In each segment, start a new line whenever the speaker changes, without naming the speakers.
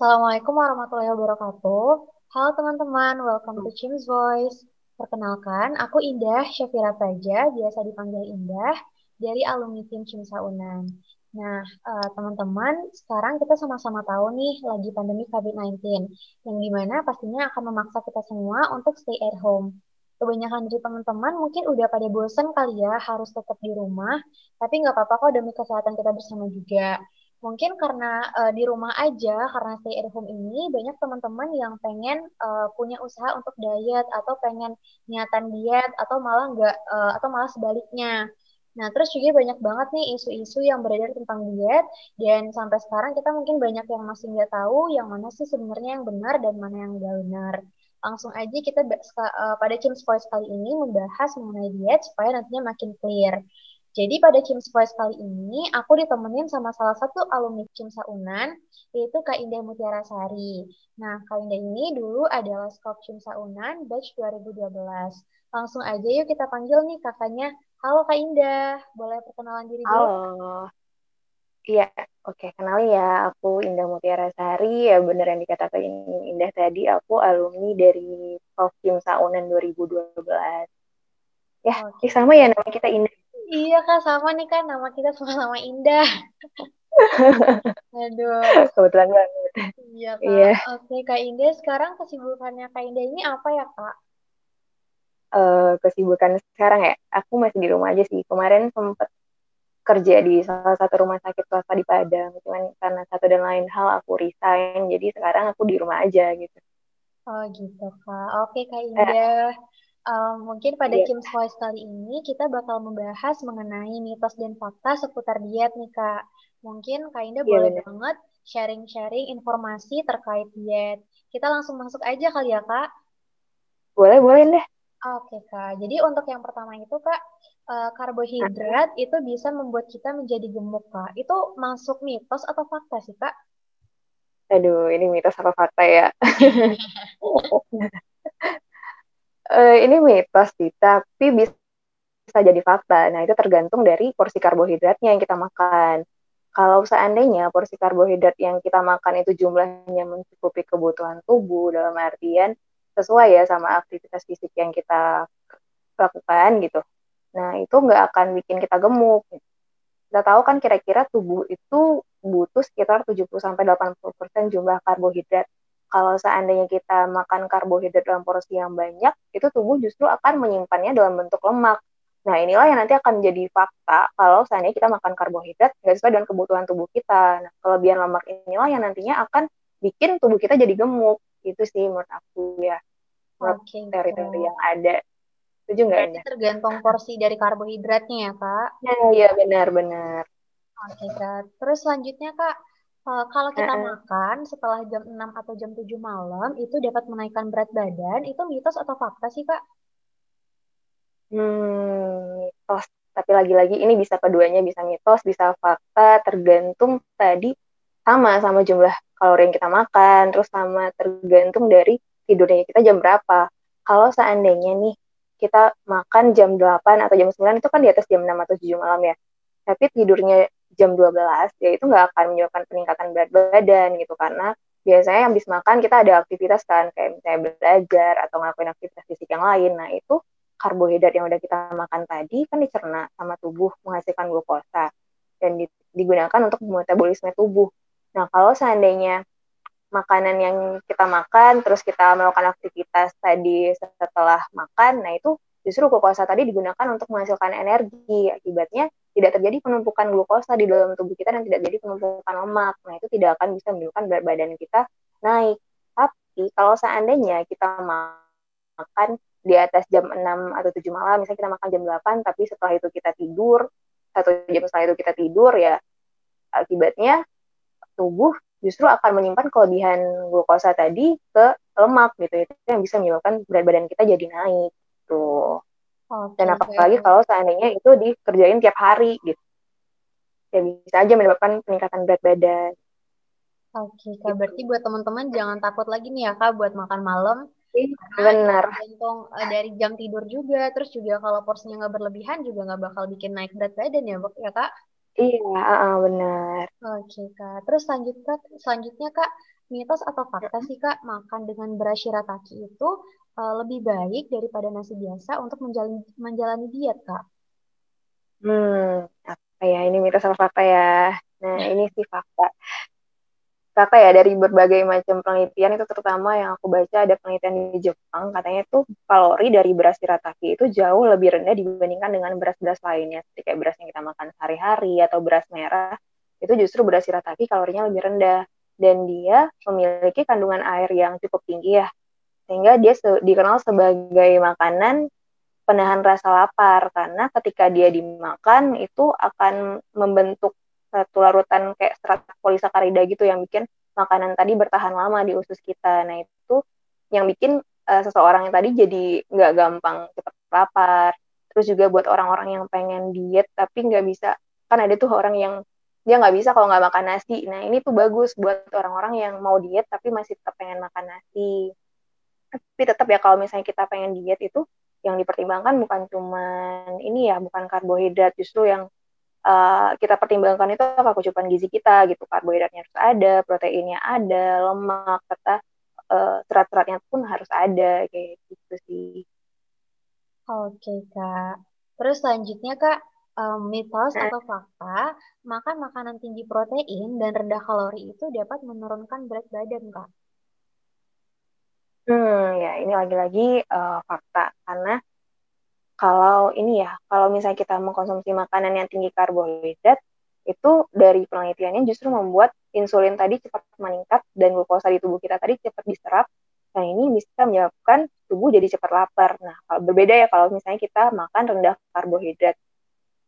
Assalamualaikum warahmatullahi wabarakatuh. Halo teman-teman, welcome to Chim's Voice. Perkenalkan, aku Indah Syafira Praja, biasa dipanggil Indah, dari alumni tim Cimsa Unan. Nah, eh, teman-teman, sekarang kita sama-sama tahu nih lagi pandemi COVID-19, yang di mana pastinya akan memaksa kita semua untuk stay at home. Kebanyakan dari teman-teman mungkin udah pada bosen kali ya harus tetap di rumah, tapi nggak apa-apa kok demi kesehatan kita bersama juga. Mungkin karena uh, di rumah aja, karena stay at home ini, banyak teman-teman yang pengen uh, punya usaha untuk diet atau pengen niatan diet atau malah nggak uh, atau malah sebaliknya. Nah, terus juga banyak banget nih isu-isu yang beredar tentang diet dan sampai sekarang kita mungkin banyak yang masih nggak tahu yang mana sih sebenarnya yang benar dan mana yang nggak benar. Langsung aja kita uh, pada Kim's Voice kali ini membahas mengenai diet supaya nantinya makin clear. Jadi pada Chim's Voice kali ini, aku ditemenin sama salah satu alumni Cimsa Unan, yaitu Kak Indah Mutiara Sari. Nah, Kak Indah ini dulu adalah Skop Cimsa Unan, batch 2012. Langsung aja yuk kita panggil nih kakaknya. Halo Kak Indah, boleh perkenalan diri dulu?
Halo. Iya, oke. Kenalin ya, aku Indah Mutiara Sari. Ya bener yang dikatakan Indah tadi, aku alumni dari Skop Cimsa Unan 2012. Ya, okay. sama ya nama kita Indah
Iya kak, sama nih kan nama kita sama-sama Indah.
Aduh. Kebetulan banget.
Iya kak. Iya. Oke kak Indah, sekarang kesibukannya kak Indah ini apa ya kak?
Uh, kesibukan sekarang ya, aku masih di rumah aja sih. Kemarin sempat kerja di salah satu rumah sakit swasta di Padang. Cuman karena satu dan lain hal aku resign, jadi sekarang aku di rumah aja gitu.
Oh gitu kak. Oke kak Indah. Eh Um, mungkin pada yeah. Kim's Voice kali ini kita bakal membahas mengenai mitos dan fakta seputar diet nih Kak. Mungkin Kak Indah yeah, boleh banget sharing-sharing informasi terkait diet. Kita langsung masuk aja kali ya Kak?
Boleh, boleh deh.
Oke Kak, jadi untuk yang pertama itu Kak, uh, karbohidrat itu bisa membuat kita menjadi gemuk Kak. Itu masuk mitos atau fakta sih Kak?
Aduh, ini mitos apa fakta ya? uh, ini mitos sih, tapi bisa bisa jadi fakta. Nah, itu tergantung dari porsi karbohidratnya yang kita makan. Kalau seandainya porsi karbohidrat yang kita makan itu jumlahnya mencukupi kebutuhan tubuh dalam artian sesuai ya sama aktivitas fisik yang kita lakukan gitu. Nah, itu nggak akan bikin kita gemuk. Kita tahu kan kira-kira tubuh itu butuh sekitar 70-80% jumlah karbohidrat kalau seandainya kita makan karbohidrat dalam porsi yang banyak, itu tubuh justru akan menyimpannya dalam bentuk lemak. Nah, inilah yang nanti akan menjadi fakta kalau seandainya kita makan karbohidrat nggak sesuai dengan kebutuhan tubuh kita. Nah, kelebihan lemak inilah yang nantinya akan bikin tubuh kita jadi gemuk. Itu sih menurut aku ya. Menurut okay, teori-teori yang ada.
Setuju nggak? Berarti tergantung porsi dari karbohidratnya ya, Kak?
Nah, iya benar-benar.
Oke, okay, Kak. Terus selanjutnya, Kak, Uh, kalau kita uh, makan setelah jam 6 atau jam 7 malam itu dapat menaikkan berat badan, itu mitos atau fakta sih, Kak?
Hmm, mitos. Tapi lagi-lagi ini bisa keduanya, bisa mitos, bisa fakta, tergantung tadi sama sama jumlah kalori yang kita makan, terus sama tergantung dari tidurnya kita jam berapa. Kalau seandainya nih kita makan jam 8 atau jam 9 itu kan di atas jam 6 atau 7 malam ya. Tapi tidurnya jam 12 ya itu nggak akan menyebabkan peningkatan berat badan gitu. Karena biasanya habis makan kita ada aktivitas kan kayak misalnya belajar atau ngelakuin aktivitas fisik yang lain. Nah itu karbohidrat yang udah kita makan tadi kan dicerna sama tubuh menghasilkan glukosa. Dan digunakan untuk metabolisme tubuh. Nah kalau seandainya makanan yang kita makan terus kita melakukan aktivitas tadi setelah makan nah itu justru glukosa tadi digunakan untuk menghasilkan energi. Akibatnya tidak terjadi penumpukan glukosa di dalam tubuh kita dan tidak terjadi penumpukan lemak. Nah, itu tidak akan bisa menyebabkan berat badan kita naik. Tapi kalau seandainya kita makan di atas jam 6 atau 7 malam, misalnya kita makan jam 8, tapi setelah itu kita tidur, satu jam setelah itu kita tidur, ya akibatnya tubuh justru akan menyimpan kelebihan glukosa tadi ke lemak gitu. Itu yang bisa menyebabkan berat badan kita jadi naik. Tuh. Okay, Dan apalagi okay. kalau seandainya itu dikerjain tiap hari gitu. Ya bisa aja menyebabkan peningkatan berat badan.
Oke, okay, Kak. Gitu. Berarti buat teman-teman jangan takut lagi nih ya, Kak, buat makan malam.
Benar.
Tergantung uh, dari jam tidur juga. Terus juga kalau porsinya nggak berlebihan juga nggak bakal bikin naik berat badan ya, ya Kak?
Iya, uh, benar.
Oke, okay, Kak. Terus selanjutnya, selanjutnya Kak, mitos atau fakta sih Kak, makan dengan beras shirataki itu uh, lebih baik daripada nasi biasa untuk menjalani, menjalani diet Kak?
Hmm, apa ya? Ini mitos atau fakta ya? Nah, ini sih fakta kakak ya dari berbagai macam penelitian itu terutama yang aku baca ada penelitian di Jepang katanya itu kalori dari beras shirataki itu jauh lebih rendah dibandingkan dengan beras-beras lainnya seperti kayak beras yang kita makan sehari-hari atau beras merah itu justru beras shirataki kalorinya lebih rendah dan dia memiliki kandungan air yang cukup tinggi ya sehingga dia se dikenal sebagai makanan penahan rasa lapar karena ketika dia dimakan itu akan membentuk satu larutan kayak serat polisakarida gitu yang bikin makanan tadi bertahan lama di usus kita. Nah itu yang bikin uh, seseorang yang tadi jadi nggak gampang cepat lapar. Terus juga buat orang-orang yang pengen diet tapi nggak bisa, kan ada tuh orang yang dia nggak bisa kalau nggak makan nasi. Nah ini tuh bagus buat orang-orang yang mau diet tapi masih tetap pengen makan nasi. Tapi tetap ya kalau misalnya kita pengen diet itu yang dipertimbangkan bukan cuman ini ya, bukan karbohidrat, justru yang uh, kita pertimbangkan itu apa? Kecukupan gizi kita gitu. Karbohidratnya harus ada proteinnya ada lemak serta uh, serat-seratnya pun harus ada kayak gitu sih.
Oke kak. Terus selanjutnya kak um, mitos nah. atau fakta makan makanan tinggi protein dan rendah kalori itu dapat menurunkan berat badan kak
Hmm, ya ini lagi-lagi uh, fakta karena kalau ini ya, kalau misalnya kita mengkonsumsi makanan yang tinggi karbohidrat, itu dari penelitiannya justru membuat insulin tadi cepat meningkat dan glukosa di tubuh kita tadi cepat diserap. Nah, ini bisa menyebabkan tubuh jadi cepat lapar. Nah, kalau berbeda ya kalau misalnya kita makan rendah karbohidrat.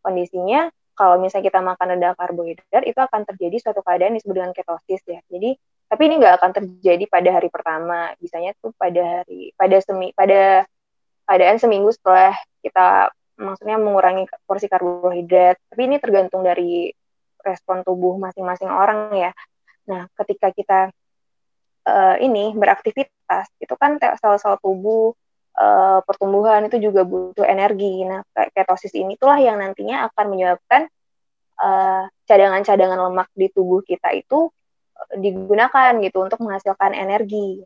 Kondisinya, kalau misalnya kita makan rendah karbohidrat, itu akan terjadi suatu keadaan disebut dengan ketosis ya. Jadi, tapi ini nggak akan terjadi pada hari pertama. Biasanya tuh pada hari, pada semi, pada keadaan seminggu setelah kita maksudnya mengurangi porsi karbohidrat. Tapi ini tergantung dari respon tubuh masing-masing orang ya. Nah, ketika kita uh, ini beraktivitas, itu kan sel-sel tubuh uh, pertumbuhan itu juga butuh energi. Nah, ketosis ini itulah yang nantinya akan menyebabkan cadangan cadangan-cadangan lemak di tubuh kita itu digunakan gitu untuk menghasilkan energi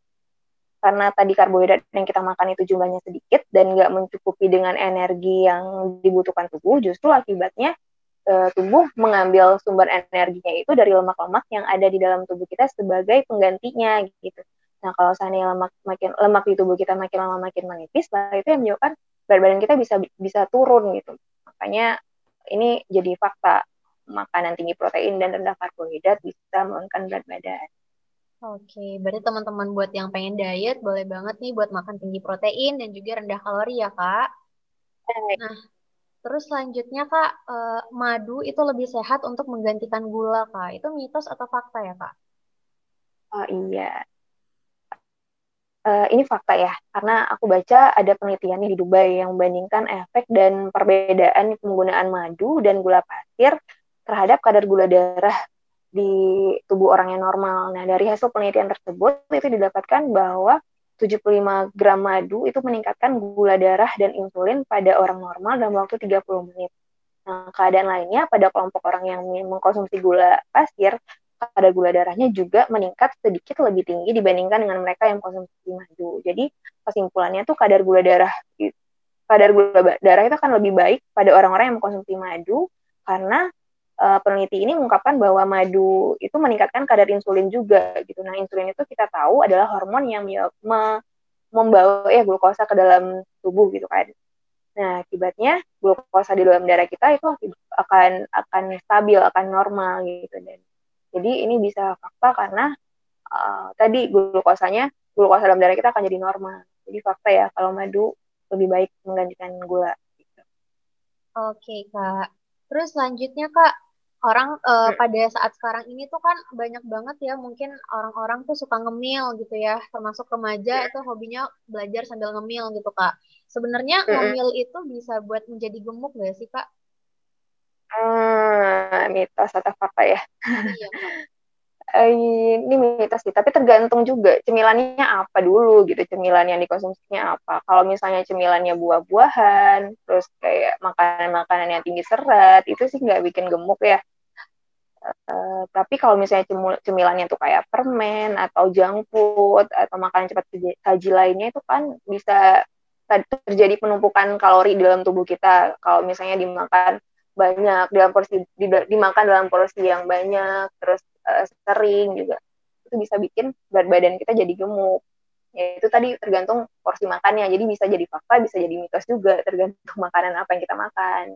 karena tadi karbohidrat yang kita makan itu jumlahnya sedikit dan nggak mencukupi dengan energi yang dibutuhkan tubuh, justru akibatnya e, tubuh mengambil sumber energinya itu dari lemak-lemak yang ada di dalam tubuh kita sebagai penggantinya gitu. Nah kalau seandainya lemak makin lemak di tubuh kita makin lama makin menipis, lah itu yang menyebabkan berat badan kita bisa bisa turun gitu. Makanya ini jadi fakta makanan tinggi protein dan rendah karbohidrat bisa menurunkan berat badan.
Oke, berarti teman-teman buat yang pengen diet boleh banget nih buat makan tinggi protein dan juga rendah kalori ya kak. Nah, terus selanjutnya kak, eh, madu itu lebih sehat untuk menggantikan gula kak. Itu mitos atau fakta ya kak?
Oh iya, uh, ini fakta ya, karena aku baca ada penelitian di Dubai yang membandingkan efek dan perbedaan penggunaan madu dan gula pasir terhadap kadar gula darah di tubuh orang yang normal. Nah, dari hasil penelitian tersebut itu didapatkan bahwa 75 gram madu itu meningkatkan gula darah dan insulin pada orang normal dalam waktu 30 menit. Nah, keadaan lainnya pada kelompok orang yang mengkonsumsi gula pasir, kadar gula darahnya juga meningkat sedikit lebih tinggi dibandingkan dengan mereka yang mengkonsumsi madu. Jadi, kesimpulannya tuh kadar gula darah kadar gula darah itu akan lebih baik pada orang-orang yang mengkonsumsi madu karena uh, peneliti ini mengungkapkan bahwa madu itu meningkatkan kadar insulin juga gitu. Nah, insulin itu kita tahu adalah hormon yang me membawa ya glukosa ke dalam tubuh gitu kan. Nah, akibatnya glukosa di dalam darah kita itu akan akan stabil, akan normal gitu dan jadi ini bisa fakta karena uh, tadi glukosanya glukosa dalam darah kita akan jadi normal. Jadi fakta ya kalau madu lebih baik menggantikan gula. Gitu.
Oke kak. Terus selanjutnya kak, orang uh, pada saat sekarang ini tuh kan banyak banget ya mungkin orang-orang tuh suka ngemil gitu ya termasuk remaja iya. itu hobinya belajar sambil ngemil gitu kak sebenarnya ngemil itu bisa buat menjadi gemuk gak sih kak?
Hmm, mitos atau fakta ya? Iya, eh, ini mitos sih, tapi tergantung juga cemilannya apa dulu gitu, cemilan yang dikonsumsinya apa. Kalau misalnya cemilannya buah-buahan, terus kayak makanan-makanan yang tinggi serat, itu sih nggak bikin gemuk ya Uh, tapi kalau misalnya cemilannya tuh kayak permen atau junk food atau makanan cepat saji lainnya itu kan bisa terjadi penumpukan kalori di dalam tubuh kita kalau misalnya dimakan banyak dalam porsi di, dimakan dalam porsi yang banyak terus uh, sering juga itu bisa bikin berat badan kita jadi gemuk ya itu tadi tergantung porsi makannya jadi bisa jadi fakta bisa jadi mitos juga tergantung makanan apa yang kita makan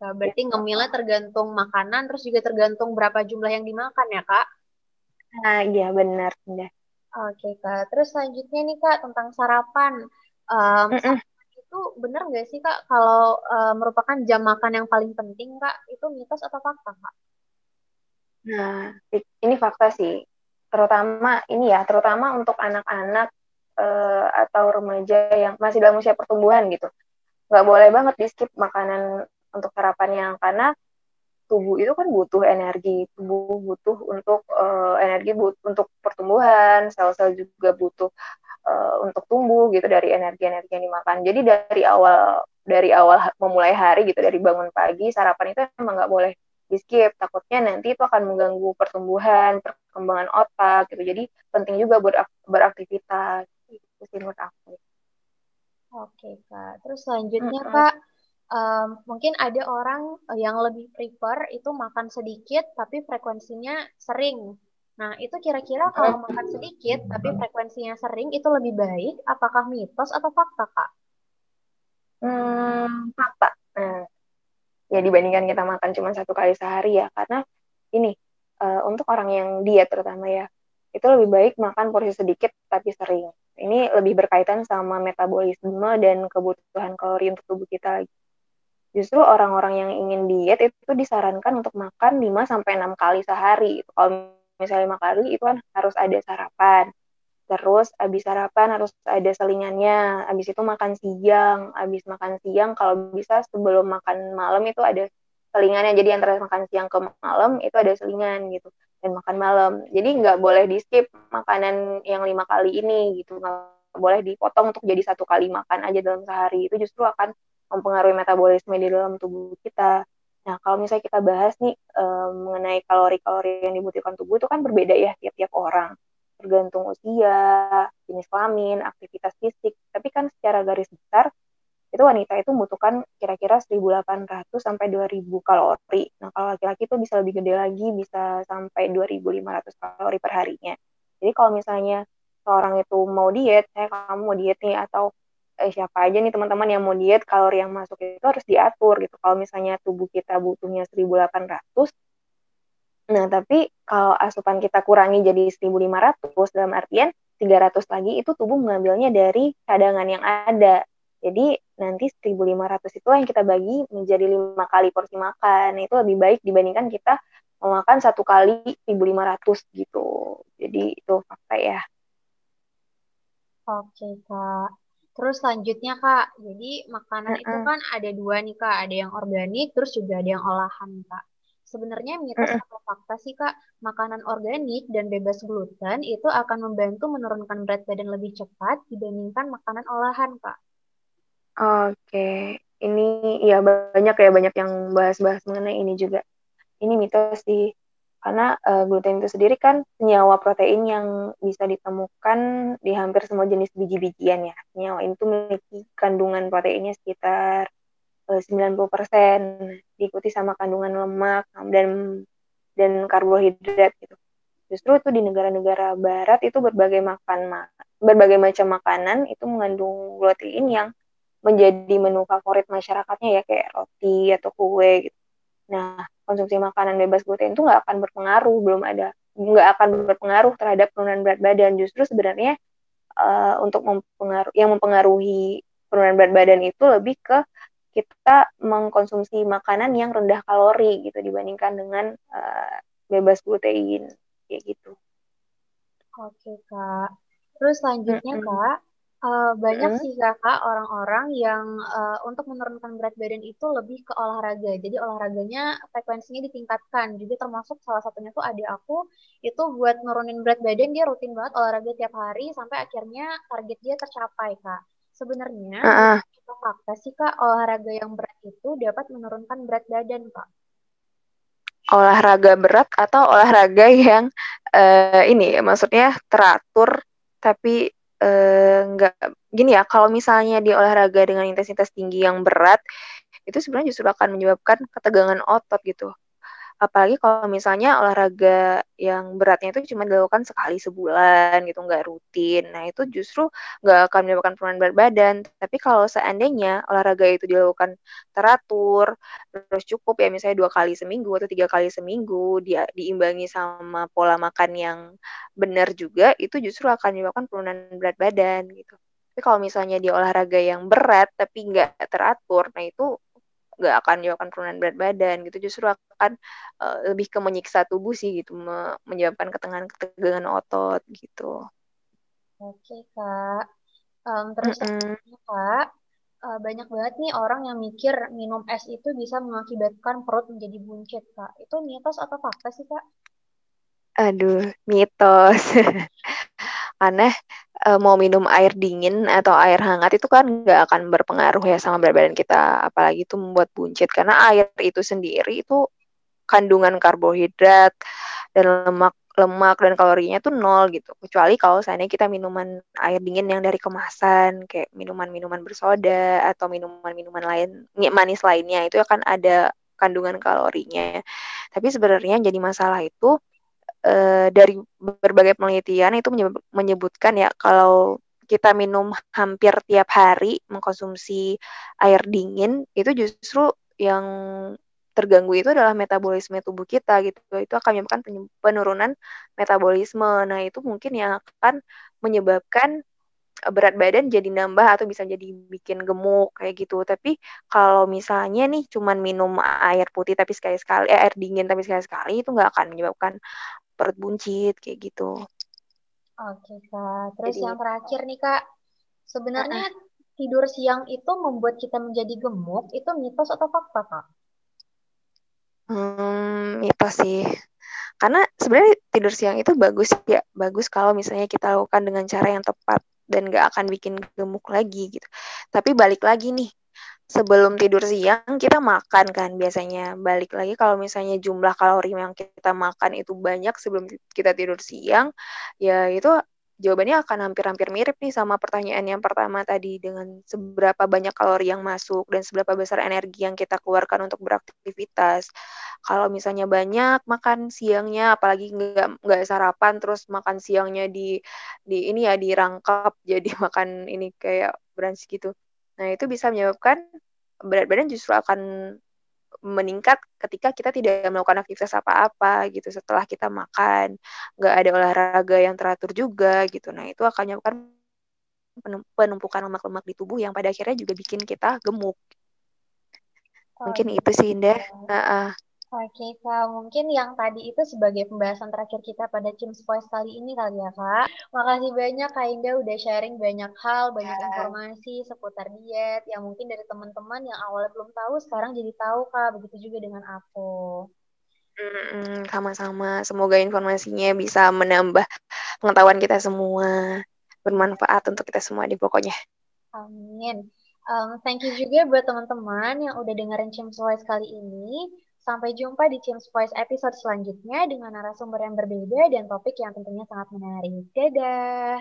Kak. Berarti ngemilnya tergantung makanan, terus juga tergantung berapa jumlah yang dimakan ya, Kak?
Nah, iya benar. benar.
Oke, Kak. Terus selanjutnya nih, Kak, tentang sarapan. Um, mm -mm. itu benar nggak sih, Kak, kalau uh, merupakan jam makan yang paling penting, Kak? Itu mitos atau fakta, Kak?
Nah, ini fakta sih. Terutama ini ya, terutama untuk anak-anak uh, atau remaja yang masih dalam usia pertumbuhan gitu. Nggak boleh banget di skip makanan untuk sarapannya karena tubuh itu kan butuh energi, tubuh butuh untuk uh, energi but untuk pertumbuhan, sel-sel juga butuh uh, untuk tumbuh gitu dari energi-energi yang dimakan. Jadi dari awal dari awal memulai hari gitu dari bangun pagi sarapan itu emang nggak boleh di skip takutnya nanti itu akan mengganggu pertumbuhan perkembangan otak gitu jadi penting juga buat beraktivitas itu sih menurut aku
oke kak terus selanjutnya mm -hmm. kak um, mungkin ada orang yang lebih prefer itu makan sedikit tapi frekuensinya sering. Nah, itu kira-kira kalau makan sedikit tapi frekuensinya sering itu lebih baik, apakah mitos atau fakta, Kak?
Hmm, fakta. Nah, ya dibandingkan kita makan cuma satu kali sehari ya, karena ini uh, untuk orang yang diet terutama ya, itu lebih baik makan porsi sedikit tapi sering. Ini lebih berkaitan sama metabolisme dan kebutuhan kalori untuk tubuh kita lagi justru orang-orang yang ingin diet itu disarankan untuk makan 5 sampai 6 kali sehari. Kalau misalnya 5 kali itu kan harus ada sarapan. Terus habis sarapan harus ada selingannya. Habis itu makan siang. Habis makan siang kalau bisa sebelum makan malam itu ada selingannya. Jadi antara makan siang ke malam itu ada selingan gitu. Dan makan malam. Jadi nggak boleh di skip makanan yang lima kali ini gitu. Nggak boleh dipotong untuk jadi satu kali makan aja dalam sehari. Itu justru akan mempengaruhi metabolisme di dalam tubuh kita. Nah, kalau misalnya kita bahas nih um, mengenai kalori-kalori yang dibutuhkan tubuh itu kan berbeda ya tiap-tiap orang, tergantung usia, jenis kelamin, aktivitas fisik. Tapi kan secara garis besar itu wanita itu membutuhkan kira-kira 1.800 sampai 2.000 kalori. Nah, kalau laki-laki itu bisa lebih gede lagi, bisa sampai 2.500 kalori per harinya. Jadi kalau misalnya seorang itu mau diet, saya kamu mau diet nih atau eh, siapa aja nih teman-teman yang mau diet kalori yang masuk itu harus diatur gitu kalau misalnya tubuh kita butuhnya 1800 nah tapi kalau asupan kita kurangi jadi 1500 dalam artian 300 lagi itu tubuh mengambilnya dari cadangan yang ada. Jadi nanti 1500 itu yang kita bagi menjadi lima kali porsi makan. Itu lebih baik dibandingkan kita memakan satu kali 1500 gitu. Jadi itu fakta ya.
Oke, Kak. Terus selanjutnya Kak, jadi makanan itu kan ada dua nih Kak, ada yang organik, terus juga ada yang olahan Kak. Sebenarnya mitos atau fakta sih Kak, makanan organik dan bebas gluten itu akan membantu menurunkan berat badan lebih cepat dibandingkan makanan olahan Kak.
Oke, ini ya banyak ya banyak yang bahas-bahas mengenai ini juga. Ini mitos sih karena uh, gluten itu sendiri kan senyawa protein yang bisa ditemukan di hampir semua jenis biji-bijian ya. Senyawa itu memiliki kandungan proteinnya sekitar uh, 90%, diikuti sama kandungan lemak dan dan karbohidrat gitu. Justru itu di negara-negara barat itu berbagai makan berbagai macam makanan itu mengandung protein yang menjadi menu favorit masyarakatnya ya kayak roti atau kue gitu. Nah, konsumsi makanan bebas gluten itu nggak akan berpengaruh, belum ada nggak akan berpengaruh terhadap penurunan berat badan. Justru sebenarnya uh, untuk mempengaruhi yang mempengaruhi penurunan berat badan itu lebih ke kita mengkonsumsi makanan yang rendah kalori gitu dibandingkan dengan uh, bebas gluten kayak gitu.
Oke kak. Terus selanjutnya mm -hmm. kak, Uh, banyak hmm. sih kakak orang-orang yang uh, untuk menurunkan berat badan itu lebih ke olahraga. Jadi olahraganya frekuensinya ditingkatkan. Jadi termasuk salah satunya tuh ada aku itu buat nurunin berat badan dia rutin banget olahraga tiap hari sampai akhirnya target dia tercapai kak. Sebenarnya uh -uh. Fakta sih kak olahraga yang berat itu dapat menurunkan berat badan kak.
olahraga berat atau olahraga yang uh, ini maksudnya teratur tapi nggak uh, gini ya kalau misalnya di olahraga dengan intensitas tinggi yang berat itu sebenarnya justru akan menyebabkan ketegangan otot gitu apalagi kalau misalnya olahraga yang beratnya itu cuma dilakukan sekali sebulan gitu nggak rutin. Nah itu justru nggak akan menyebabkan penurunan berat badan. Tapi kalau seandainya olahraga itu dilakukan teratur terus cukup ya misalnya dua kali seminggu atau tiga kali seminggu dia diimbangi sama pola makan yang benar juga itu justru akan menyebabkan penurunan berat badan gitu. Tapi kalau misalnya di olahraga yang berat tapi nggak teratur nah itu nggak akan menyebabkan penurunan berat badan gitu. Justru akan uh, lebih ke menyiksa tubuh sih gitu me menyebabkan ketegangan ketegangan otot gitu.
Oke kak. Um, terus mm -mm. kak uh, banyak banget nih orang yang mikir minum es itu bisa mengakibatkan perut menjadi buncit kak. Itu mitos atau fakta sih kak?
Aduh mitos. Aneh uh, mau minum air dingin atau air hangat itu kan nggak akan berpengaruh ya sama berat badan kita. Apalagi itu membuat buncit. Karena air itu sendiri itu kandungan karbohidrat dan lemak lemak dan kalorinya tuh nol gitu. Kecuali kalau seandainya kita minuman air dingin yang dari kemasan kayak minuman-minuman bersoda atau minuman-minuman lain manis lainnya itu akan ada kandungan kalorinya. Tapi sebenarnya jadi masalah itu uh, dari berbagai penelitian itu menyebutkan ya kalau kita minum hampir tiap hari mengkonsumsi air dingin itu justru yang terganggu itu adalah metabolisme tubuh kita gitu. Itu akan menyebabkan penurunan metabolisme. Nah itu mungkin yang akan menyebabkan berat badan jadi nambah atau bisa jadi bikin gemuk kayak gitu tapi kalau misalnya nih cuman minum air putih tapi sekali-sekali eh, air dingin tapi sekali-sekali itu nggak akan menyebabkan perut buncit kayak gitu.
Oke kak, terus Jadi, yang terakhir nih kak, sebenarnya uh, tidur siang itu membuat kita menjadi gemuk, itu mitos atau fakta kak?
Hmm, mitos sih. Karena sebenarnya tidur siang itu bagus ya, bagus kalau misalnya kita lakukan dengan cara yang tepat dan gak akan bikin gemuk lagi gitu. Tapi balik lagi nih, sebelum tidur siang kita makan kan biasanya balik lagi kalau misalnya jumlah kalori yang kita makan itu banyak sebelum kita tidur siang ya itu jawabannya akan hampir-hampir mirip nih sama pertanyaan yang pertama tadi dengan seberapa banyak kalori yang masuk dan seberapa besar energi yang kita keluarkan untuk beraktivitas. Kalau misalnya banyak makan siangnya, apalagi nggak nggak sarapan, terus makan siangnya di di ini ya dirangkap jadi makan ini kayak brunch gitu. Nah, itu bisa menyebabkan berat badan justru akan meningkat ketika kita tidak melakukan aktivitas apa-apa gitu. Setelah kita makan nggak ada olahraga yang teratur juga gitu. Nah itu akan menyebabkan penumpukan lemak-lemak di tubuh yang pada akhirnya juga bikin kita gemuk. Mungkin oh, itu sih Indah. Uh, uh.
Oke, Kak. Mungkin yang tadi itu sebagai pembahasan terakhir kita pada Teams Voice kali ini kali ya, Kak. Makasih banyak Kak Indah udah sharing banyak hal, banyak ya. informasi seputar diet yang mungkin dari teman-teman yang awalnya belum tahu sekarang jadi tahu, Kak. Begitu juga dengan aku.
sama-sama. Semoga informasinya bisa menambah pengetahuan kita semua. Bermanfaat untuk kita semua di pokoknya.
Amin. Um, thank you juga buat teman-teman yang udah dengerin Teams Voice kali ini. Sampai jumpa di Teams Voice episode selanjutnya dengan narasumber yang berbeda dan topik yang tentunya sangat menarik. Dadah!